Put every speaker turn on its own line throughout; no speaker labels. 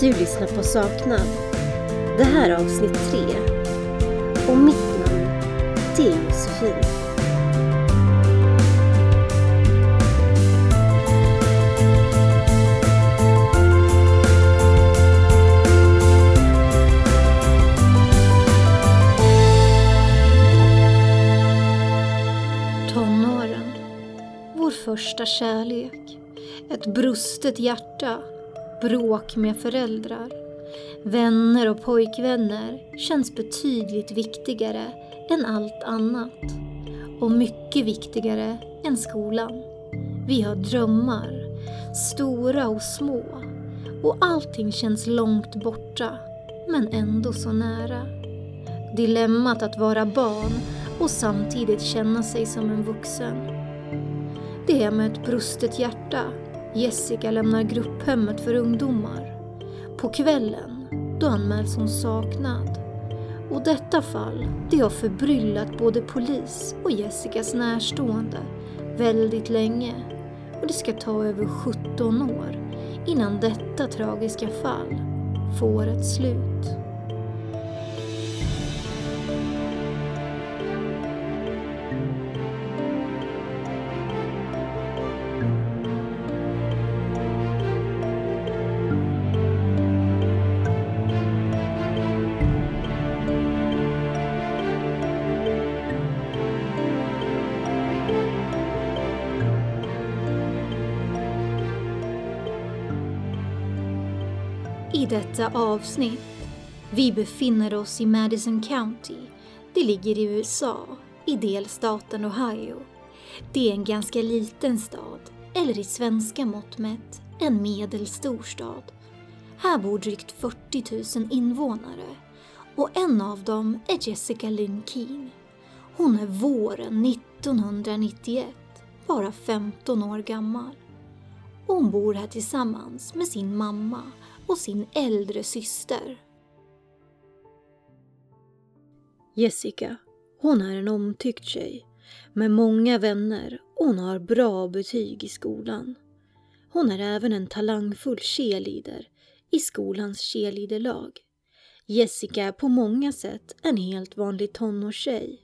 Du lyssnar på Saknad. Det här är avsnitt tre. Och mitt namn, det är Josefin.
Tonåren. Vår första kärlek. Ett brustet hjärta. Bråk med föräldrar. Vänner och pojkvänner känns betydligt viktigare än allt annat. Och mycket viktigare än skolan. Vi har drömmar. Stora och små. Och allting känns långt borta. Men ändå så nära. Dilemmat att vara barn och samtidigt känna sig som en vuxen. Det är med ett brustet hjärta Jessica lämnar grupphemmet för ungdomar. På kvällen, då anmäls hon saknad. Och detta fall, det har förbryllat både polis och Jessicas närstående väldigt länge. Och det ska ta över 17 år innan detta tragiska fall får ett slut. I detta avsnitt, vi befinner oss i Madison County. Det ligger i USA, i delstaten Ohio. Det är en ganska liten stad, eller i svenska mått mätt, en medelstor stad. Här bor drygt 40 000 invånare och en av dem är Jessica Lynn Keen. Hon är våren 1991, bara 15 år gammal. Hon bor här tillsammans med sin mamma och sin äldre syster.
Jessica, hon är en omtyckt tjej med många vänner och hon har bra betyg i skolan. Hon är även en talangfull cheerleader i skolans cheerleaderlag. Jessica är på många sätt en helt vanlig tonårstjej.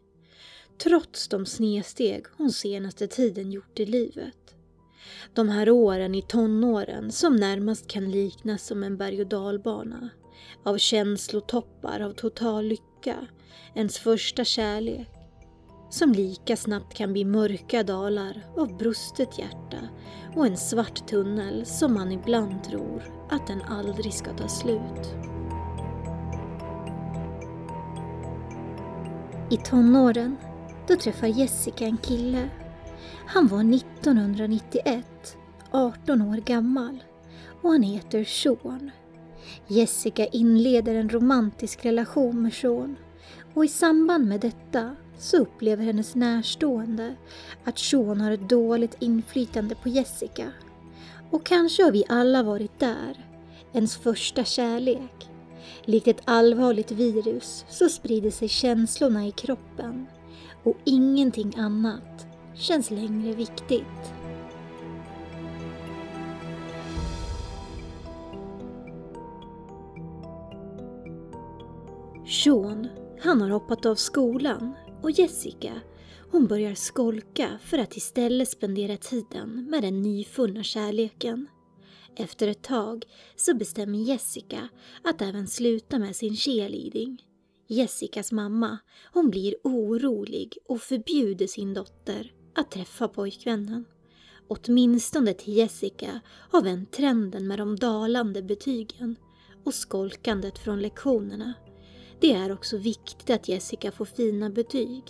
Trots de snedsteg hon senaste tiden gjort i livet. De här åren i tonåren som närmast kan liknas som en berg och dalbana. Av känslotoppar av total lycka, ens första kärlek. Som lika snabbt kan bli mörka dalar av brustet hjärta och en svart tunnel som man ibland tror att den aldrig ska ta slut.
I tonåren, då träffar Jessica en kille. Han var 1991, 18 år gammal och han heter Sean. Jessica inleder en romantisk relation med Sean och i samband med detta så upplever hennes närstående att Sean har ett dåligt inflytande på Jessica. Och kanske har vi alla varit där, ens första kärlek. Likt ett allvarligt virus så sprider sig känslorna i kroppen och ingenting annat känns längre viktigt.
Sean, han har hoppat av skolan och Jessica, hon börjar skolka för att istället spendera tiden med den nyfunna kärleken. Efter ett tag så bestämmer Jessica att även sluta med sin cheerleading. Jessicas mamma, hon blir orolig och förbjuder sin dotter att träffa pojkvännen. Åtminstone till Jessica har vänt trenden med de dalande betygen och skolkandet från lektionerna. Det är också viktigt att Jessica får fina betyg.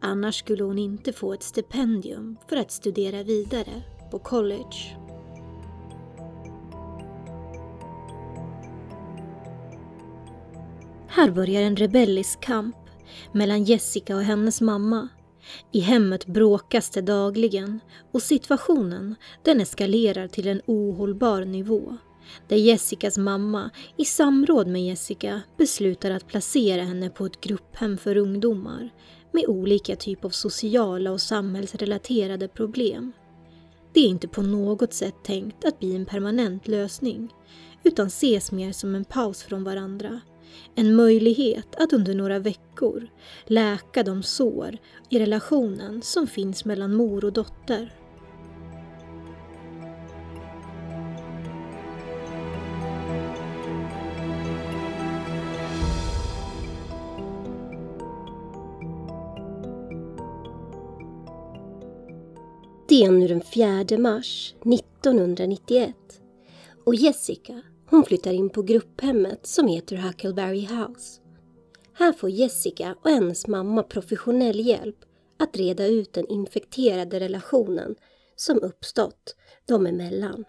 Annars skulle hon inte få ett stipendium för att studera vidare på college. Här börjar en rebellisk kamp mellan Jessica och hennes mamma. I hemmet bråkas det dagligen och situationen den eskalerar till en ohållbar nivå. Där Jessicas mamma i samråd med Jessica beslutar att placera henne på ett grupphem för ungdomar med olika typer av sociala och samhällsrelaterade problem. Det är inte på något sätt tänkt att bli en permanent lösning utan ses mer som en paus från varandra. En möjlighet att under några veckor läka de sår i relationen som finns mellan mor och dotter.
Det är nu den 4 mars 1991 och Jessica hon flyttar in på grupphemmet som heter Huckleberry House. Här får Jessica och hennes mamma professionell hjälp att reda ut den infekterade relationen som uppstått dem emellan.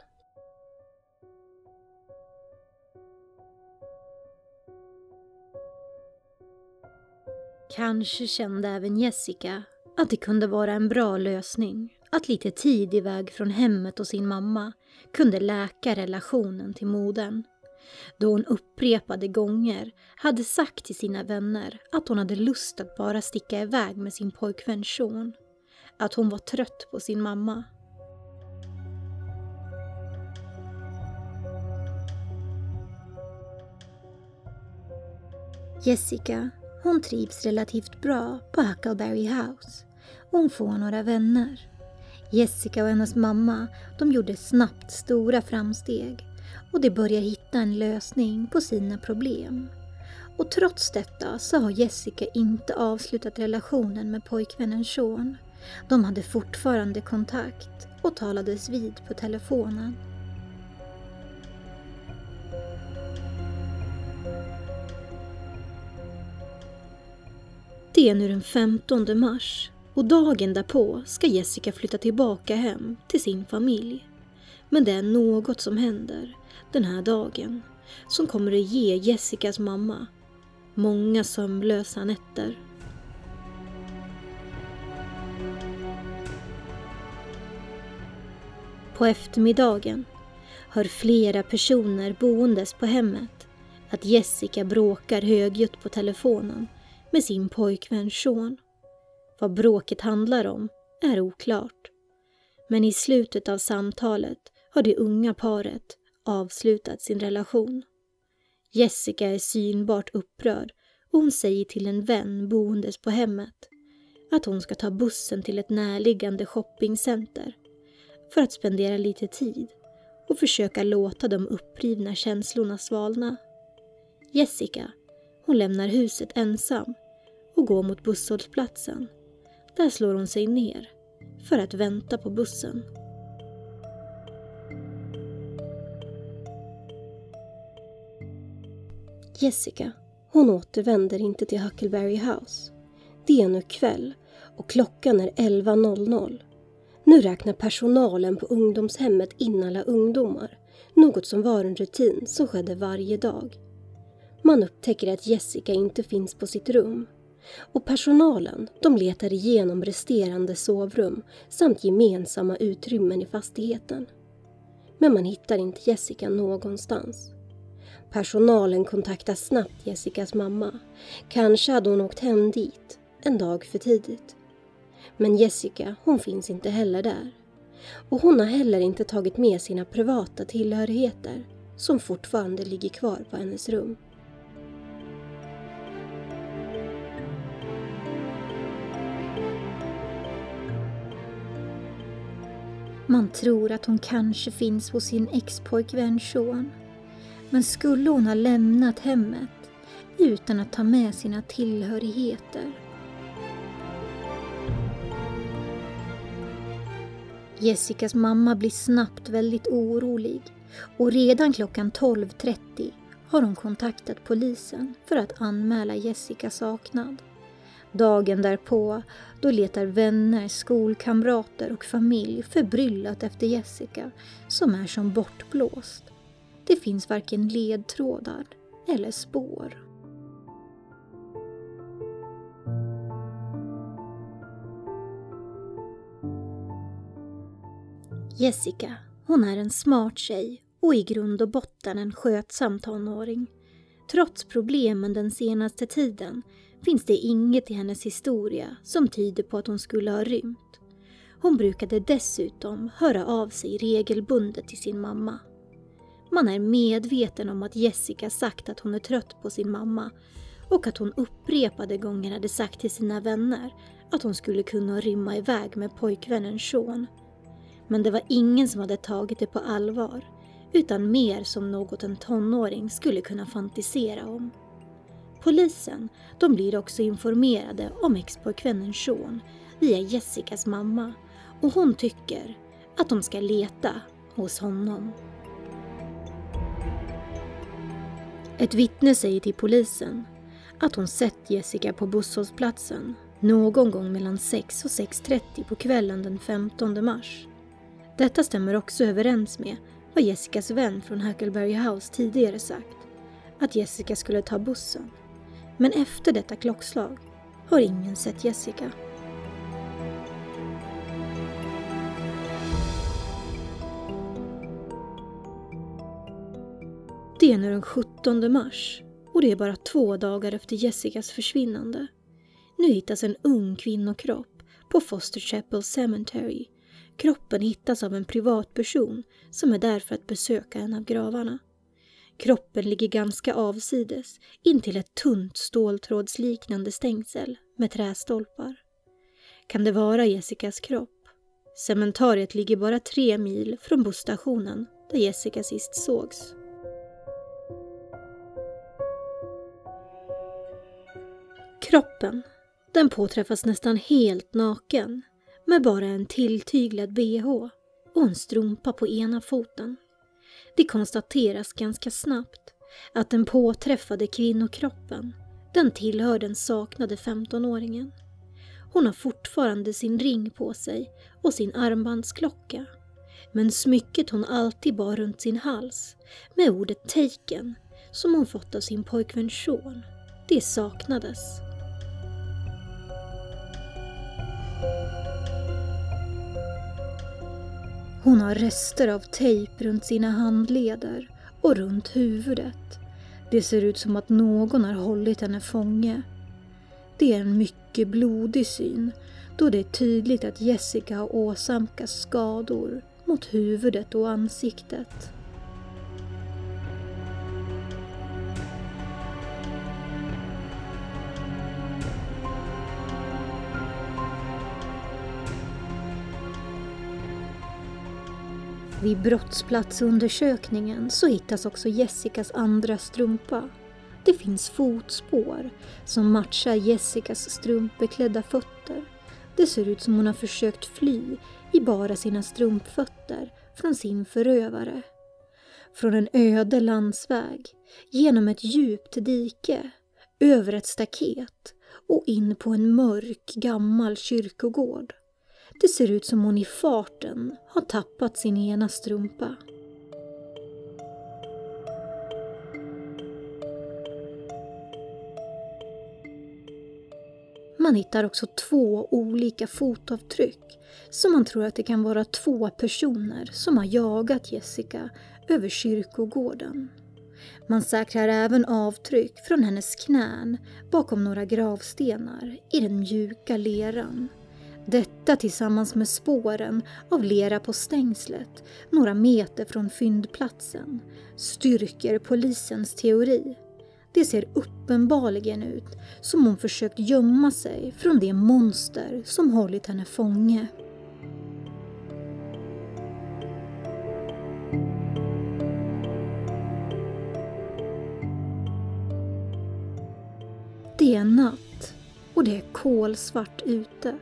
Kanske kände även Jessica att det kunde vara en bra lösning att lite tid iväg från hemmet och sin mamma kunde läka relationen till modern. Då hon upprepade gånger hade sagt till sina vänner att hon hade lust att bara sticka iväg med sin pojkvän Sean. Att hon var trött på sin mamma. Jessica, hon trivs relativt bra på Huckleberry House. Hon får några vänner. Jessica och hennes mamma de gjorde snabbt stora framsteg och de börjar hitta en lösning på sina problem. Och trots detta så har Jessica inte avslutat relationen med pojkvännen Sean. De hade fortfarande kontakt och talades vid på telefonen. Det är nu den 15 mars och dagen därpå ska Jessica flytta tillbaka hem till sin familj. Men det är något som händer den här dagen som kommer att ge Jessicas mamma många sömnlösa nätter. På eftermiddagen hör flera personer boendes på hemmet att Jessica bråkar högljutt på telefonen med sin pojkvän Sean. Vad bråket handlar om är oklart. Men i slutet av samtalet har det unga paret avslutat sin relation. Jessica är synbart upprörd och hon säger till en vän boendes på hemmet att hon ska ta bussen till ett närliggande shoppingcenter för att spendera lite tid och försöka låta de upprivna känslorna svalna. Jessica, hon lämnar huset ensam och går mot busshållplatsen där slår hon sig ner för att vänta på bussen.
Jessica, hon återvänder inte till Huckleberry House. Det är nu kväll och klockan är 11.00. Nu räknar personalen på ungdomshemmet in alla ungdomar, något som var en rutin som skedde varje dag. Man upptäcker att Jessica inte finns på sitt rum och personalen de letar igenom resterande sovrum samt gemensamma utrymmen i fastigheten. Men man hittar inte Jessica någonstans. Personalen kontaktar snabbt Jessicas mamma. Kanske hade hon åkt hem dit en dag för tidigt. Men Jessica, hon finns inte heller där. Och hon har heller inte tagit med sina privata tillhörigheter som fortfarande ligger kvar på hennes rum.
Man tror att hon kanske finns hos sin expojkvän Sean. Men skulle hon ha lämnat hemmet utan att ta med sina tillhörigheter? Jessicas mamma blir snabbt väldigt orolig och redan klockan 12.30 har hon kontaktat polisen för att anmäla Jessica saknad. Dagen därpå, då letar vänner, skolkamrater och familj förbryllat efter Jessica som är som bortblåst. Det finns varken ledtrådar eller spår. Jessica, hon är en smart tjej och i grund och botten en skötsam tonåring. Trots problemen den senaste tiden finns det inget i hennes historia som tyder på att hon skulle ha rymt. Hon brukade dessutom höra av sig regelbundet till sin mamma. Man är medveten om att Jessica sagt att hon är trött på sin mamma och att hon upprepade gånger hade sagt till sina vänner att hon skulle kunna rymma iväg med pojkvännen Sean. Men det var ingen som hade tagit det på allvar utan mer som något en tonåring skulle kunna fantisera om. Polisen de blir också informerade om expojkvännen Sean via Jessicas mamma och hon tycker att de ska leta hos honom. Ett vittne säger till polisen att hon sett Jessica på busshållplatsen någon gång mellan 6 och 6.30 på kvällen den 15 mars. Detta stämmer också överens med vad Jessicas vän från Huckleberry House tidigare sagt, att Jessica skulle ta bussen. Men efter detta klockslag har ingen sett Jessica. Det är nu den 17 mars och det är bara två dagar efter Jessicas försvinnande. Nu hittas en ung kvinnokropp på Foster Chapel Cemetery. Kroppen hittas av en privatperson som är där för att besöka en av gravarna. Kroppen ligger ganska avsides intill ett tunt ståltrådsliknande stängsel med trästolpar. Kan det vara Jessicas kropp? Cementariet ligger bara tre mil från busstationen där Jessica sist sågs. Kroppen, den påträffas nästan helt naken med bara en tilltyglad bh och en strumpa på ena foten. Det konstateras ganska snabbt att den påträffade kvinnokroppen, den tillhör den saknade 15-åringen. Hon har fortfarande sin ring på sig och sin armbandsklocka. Men smycket hon alltid bar runt sin hals med ordet taken som hon fått av sin pojkvän Sean, det saknades. Hon har rester av tejp runt sina handleder och runt huvudet. Det ser ut som att någon har hållit henne fånge. Det är en mycket blodig syn då det är tydligt att Jessica har åsamkats skador mot huvudet och ansiktet. Vid brottsplatsundersökningen så hittas också Jessicas andra strumpa. Det finns fotspår som matchar Jessicas strumpbeklädda fötter. Det ser ut som hon har försökt fly i bara sina strumpfötter från sin förövare. Från en öde landsväg, genom ett djupt dike, över ett staket och in på en mörk gammal kyrkogård. Det ser ut som hon i farten har tappat sin ena strumpa. Man hittar också två olika fotavtryck som man tror att det kan vara två personer som har jagat Jessica över kyrkogården. Man säkrar även avtryck från hennes knän bakom några gravstenar i den mjuka leran detta tillsammans med spåren av lera på stängslet några meter från fyndplatsen styrker polisens teori. Det ser uppenbarligen ut som hon försökt gömma sig från det monster som hållit henne fånge. Det är natt och det är kolsvart ute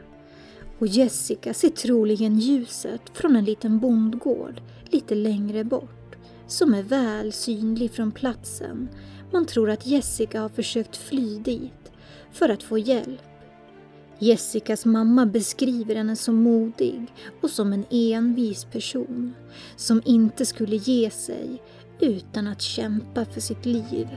och Jessica ser troligen ljuset från en liten bondgård lite längre bort som är väl synlig från platsen. Man tror att Jessica har försökt fly dit för att få hjälp. Jessicas mamma beskriver henne som modig och som en envis person som inte skulle ge sig utan att kämpa för sitt liv.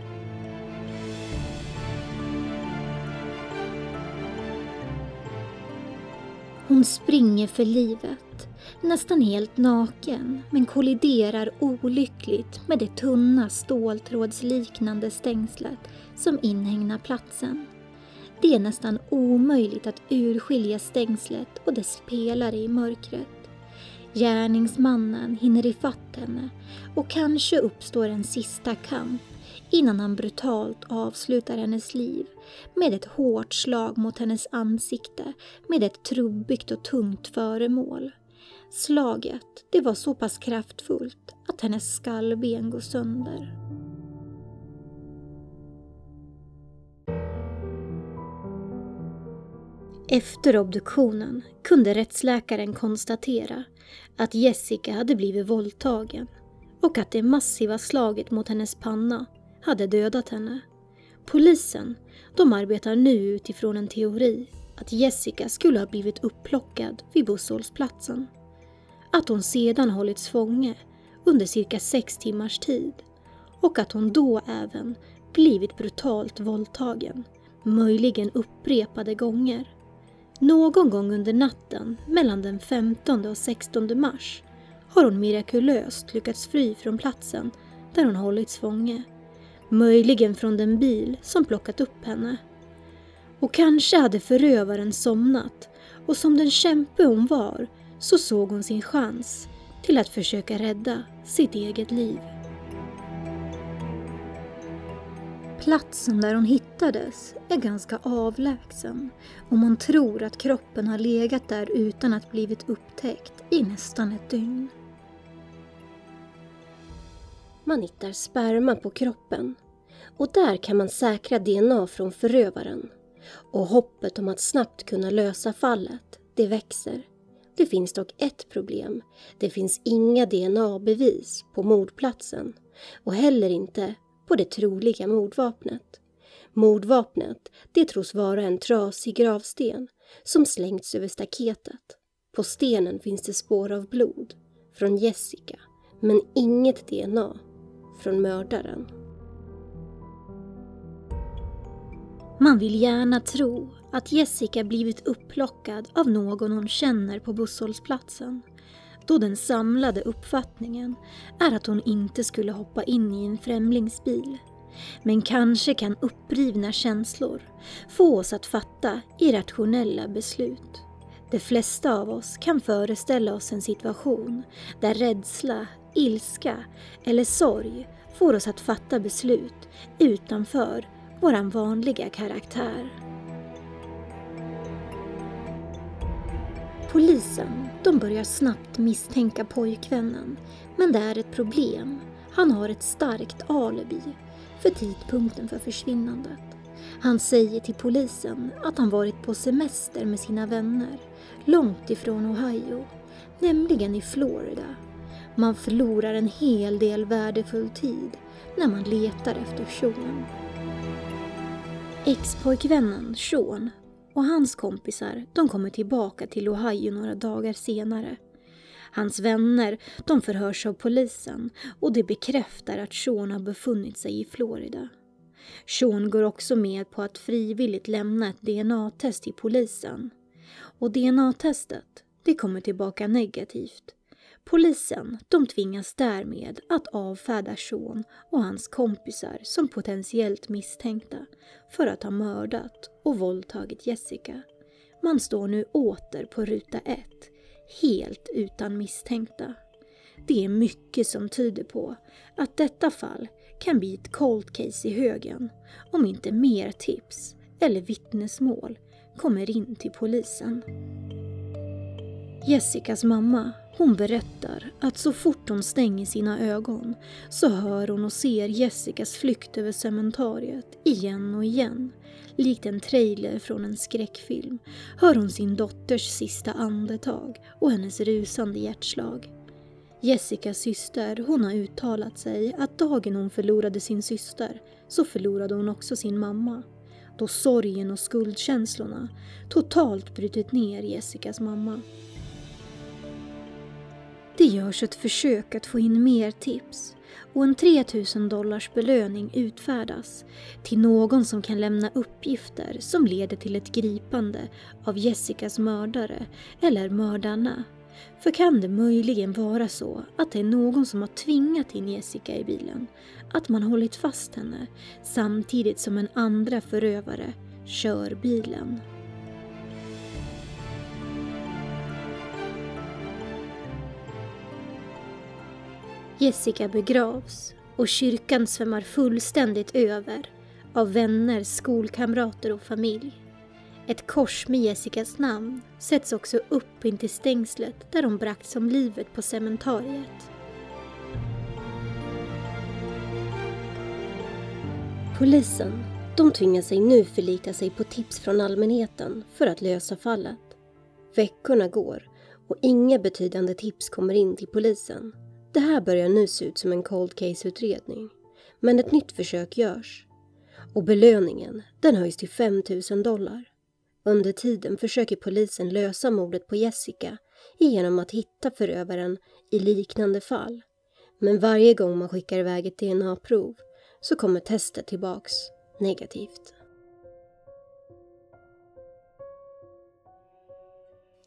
Hon springer för livet, nästan helt naken, men kolliderar olyckligt med det tunna ståltrådsliknande stängslet som inhägnar platsen. Det är nästan omöjligt att urskilja stängslet och dess pelare i mörkret. Gärningsmannen hinner ifatt henne och kanske uppstår en sista kamp innan han brutalt avslutar hennes liv med ett hårt slag mot hennes ansikte med ett trubbigt och tungt föremål. Slaget, det var så pass kraftfullt att hennes skallben går sönder. Efter obduktionen kunde rättsläkaren konstatera att Jessica hade blivit våldtagen och att det massiva slaget mot hennes panna hade dödat henne. Polisen, de arbetar nu utifrån en teori att Jessica skulle ha blivit upplockad vid busshållplatsen. Att hon sedan hållits fånge under cirka sex timmars tid och att hon då även blivit brutalt våldtagen, möjligen upprepade gånger. Någon gång under natten mellan den 15 och 16 mars har hon mirakulöst lyckats fly från platsen där hon hållits fånge. Möjligen från den bil som plockat upp henne. Och kanske hade förövaren somnat och som den kämpe hon var så såg hon sin chans till att försöka rädda sitt eget liv. Platsen där hon hittades är ganska avlägsen och man tror att kroppen har legat där utan att blivit upptäckt i nästan ett dygn.
Man hittar sperma på kroppen och där kan man säkra DNA från förövaren. Och hoppet om att snabbt kunna lösa fallet, det växer. Det finns dock ett problem. Det finns inga DNA-bevis på mordplatsen och heller inte på det troliga mordvapnet. Mordvapnet, det tros vara en trasig gravsten som slängts över staketet. På stenen finns det spår av blod från Jessica, men inget DNA från mördaren.
Man vill gärna tro att Jessica blivit upplockad av någon hon känner på busshållplatsen då den samlade uppfattningen är att hon inte skulle hoppa in i en främlingsbil. Men kanske kan upprivna känslor få oss att fatta irrationella beslut. De flesta av oss kan föreställa oss en situation där rädsla, ilska eller sorg får oss att fatta beslut utanför vår vanliga karaktär. Polisen, de börjar snabbt misstänka pojkvännen. Men det är ett problem. Han har ett starkt alibi för tidpunkten för försvinnandet. Han säger till polisen att han varit på semester med sina vänner långt ifrån Ohio, nämligen i Florida. Man förlorar en hel del värdefull tid när man letar efter Sean. Ex-pojkvännen Sean och hans kompisar de kommer tillbaka till Ohio några dagar senare. Hans vänner de förhörs av polisen och det bekräftar att Sean har befunnit sig i Florida. Sean går också med på att frivilligt lämna ett DNA-test till polisen. Och DNA-testet, det kommer tillbaka negativt. Polisen de tvingas därmed att avfärda Sean och hans kompisar som potentiellt misstänkta för att ha mördat och våldtagit Jessica. Man står nu åter på ruta ett, helt utan misstänkta. Det är mycket som tyder på att detta fall kan bli ett cold case i högen om inte mer tips eller vittnesmål kommer in till polisen. Jessicas mamma, hon berättar att så fort hon stänger sina ögon så hör hon och ser Jessicas flykt över cementariet igen och igen. Likt en trailer från en skräckfilm hör hon sin dotters sista andetag och hennes rusande hjärtslag. Jessicas syster, hon har uttalat sig att dagen hon förlorade sin syster så förlorade hon också sin mamma. Då sorgen och skuldkänslorna totalt brutit ner Jessicas mamma. Det görs ett försök att få in mer tips och en 3000 dollars belöning utfärdas till någon som kan lämna uppgifter som leder till ett gripande av Jessicas mördare eller mördarna. För kan det möjligen vara så att det är någon som har tvingat in Jessica i bilen, att man hållit fast henne samtidigt som en andra förövare kör bilen. Jessica begravs och kyrkan svämmar fullständigt över av vänner, skolkamrater och familj. Ett kors med Jessicas namn sätts också upp intill stängslet där hon bragts om livet på cementariet.
Polisen, de tvingar sig nu förlita sig på tips från allmänheten för att lösa fallet. Veckorna går och inga betydande tips kommer in till polisen. Det här börjar nu se ut som en cold case-utredning. Men ett nytt försök görs. Och belöningen, den höjs till 5 000 dollar. Under tiden försöker polisen lösa mordet på Jessica genom att hitta förövaren i liknande fall. Men varje gång man skickar iväg ett DNA-prov så kommer testet tillbaks negativt.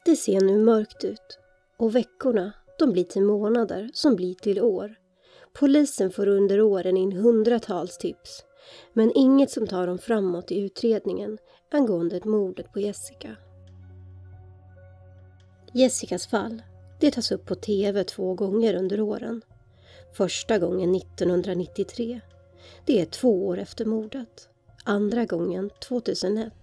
Det ser nu mörkt ut och veckorna de blir till månader som blir till år. Polisen får under åren in hundratals tips men inget som tar dem framåt i utredningen angående mordet på Jessica. Jessicas fall det tas upp på TV två gånger under åren. Första gången 1993. Det är två år efter mordet. Andra gången 2001.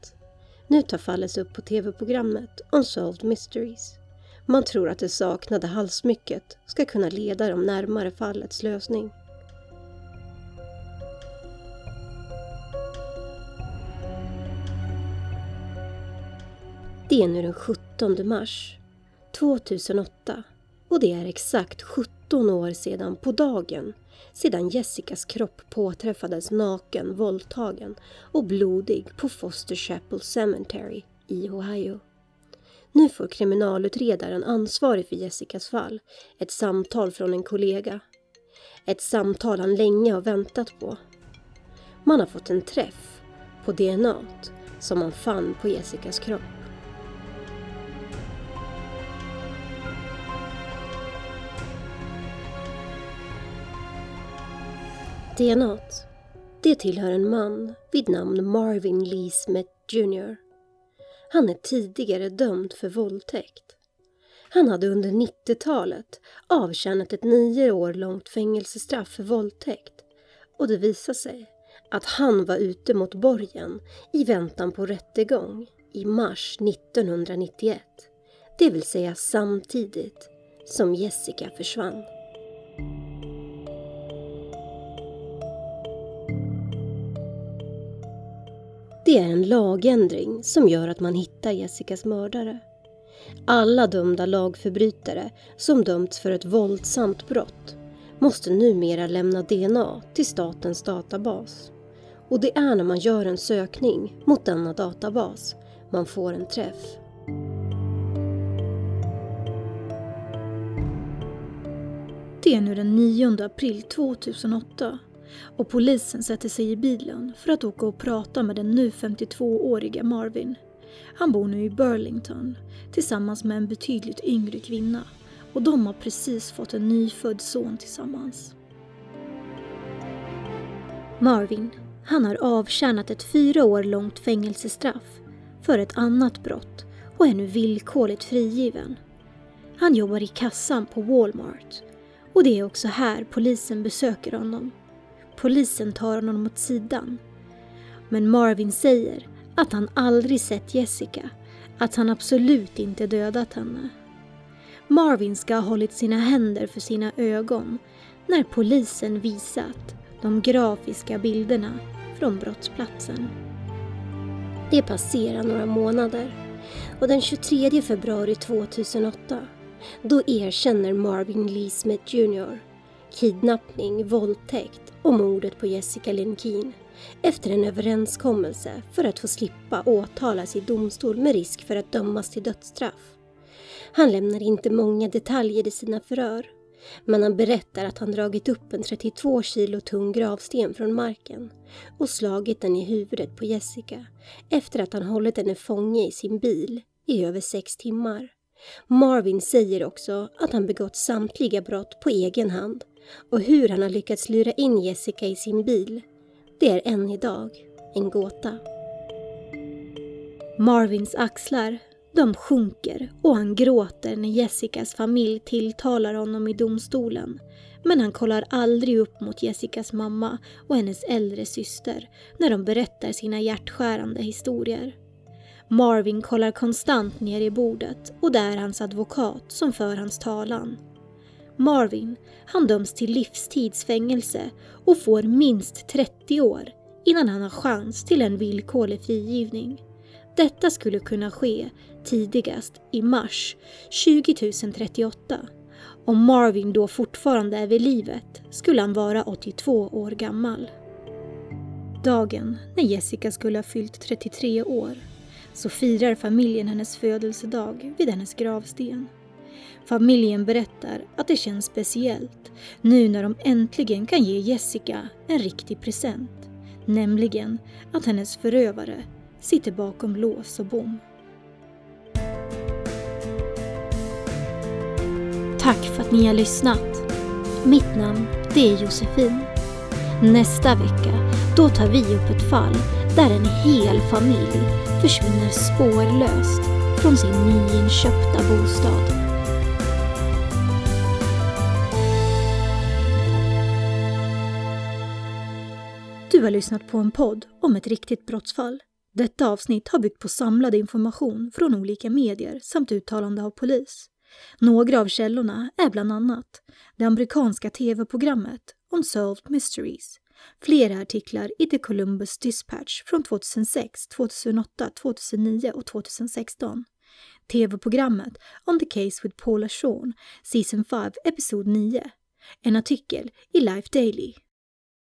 Nu tar fallet upp på TV-programmet Unsolved Mysteries. Man tror att det saknade halssmycket ska kunna leda dem närmare fallets lösning. Det är nu den 17 mars 2008 och det är exakt 17 år sedan på dagen sedan Jessicas kropp påträffades naken, våldtagen och blodig på Foster Chapel Cemetery i Ohio. Nu får kriminalutredaren ansvarig för Jessicas fall ett samtal från en kollega. Ett samtal han länge har väntat på. Man har fått en träff på DNA som man fann på Jessicas kropp. DNA det tillhör en man vid namn Marvin Lee Smith Jr. Han är tidigare dömd för våldtäkt. Han hade under 90-talet avtjänat ett nio år långt fängelsestraff för våldtäkt och det visade sig att han var ute mot borgen i väntan på rättegång i mars 1991. Det vill säga samtidigt som Jessica försvann. Det är en lagändring som gör att man hittar Jessicas mördare. Alla dömda lagförbrytare som dömts för ett våldsamt brott måste numera lämna DNA till statens databas. Och det är när man gör en sökning mot denna databas man får en träff.
Det är nu den 9 april 2008 och polisen sätter sig i bilen för att åka och prata med den nu 52-åriga Marvin. Han bor nu i Burlington tillsammans med en betydligt yngre kvinna och de har precis fått en nyfödd son tillsammans. Marvin, han har avtjänat ett fyra år långt fängelsestraff för ett annat brott och är nu villkorligt frigiven. Han jobbar i kassan på Walmart och det är också här polisen besöker honom. Polisen tar honom åt sidan. Men Marvin säger att han aldrig sett Jessica, att han absolut inte dödat henne. Marvin ska ha hållit sina händer för sina ögon när polisen visat de grafiska bilderna från brottsplatsen.
Det passerar några månader och den 23 februari 2008 då erkänner Marvin Lee Smith Jr kidnappning, våldtäkt och mordet på Jessica Linkin efter en överenskommelse för att få slippa åtalas i domstol med risk för att dömas till dödsstraff. Han lämnar inte många detaljer i sina förhör men han berättar att han dragit upp en 32 kilo tung gravsten från marken och slagit den i huvudet på Jessica efter att han hållit henne fånge i sin bil i över sex timmar. Marvin säger också att han begått samtliga brott på egen hand och hur han har lyckats lura in Jessica i sin bil, det är än idag en gåta.
Marvins axlar, de sjunker och han gråter när Jessicas familj tilltalar honom i domstolen men han kollar aldrig upp mot Jessicas mamma och hennes äldre syster när de berättar sina hjärtskärande historier. Marvin kollar konstant ner i bordet och det är hans advokat som för hans talan. Marvin, han döms till livstidsfängelse och får minst 30 år innan han har chans till en villkorlig frigivning. Detta skulle kunna ske tidigast i mars 2038. Om Marvin då fortfarande är vid livet skulle han vara 82 år gammal. Dagen när Jessica skulle ha fyllt 33 år så firar familjen hennes födelsedag vid hennes gravsten. Familjen berättar att det känns speciellt nu när de äntligen kan ge Jessica en riktig present. Nämligen att hennes förövare sitter bakom lås och bom. Tack för att ni har lyssnat. Mitt namn, det är Josefin. Nästa vecka, då tar vi upp ett fall där en hel familj försvinner spårlöst från sin nyinköpta bostad. Du har lyssnat på en podd om ett riktigt brottsfall. Detta avsnitt har byggt på samlad information från olika medier samt uttalande av polis. Några av källorna är bland annat det amerikanska tv-programmet Unsolved Mysteries, flera artiklar i The Columbus Dispatch från 2006, 2008, 2009 och 2016, tv-programmet On the Case with Paula Shawn, Season 5, Episod 9, en artikel i Life Daily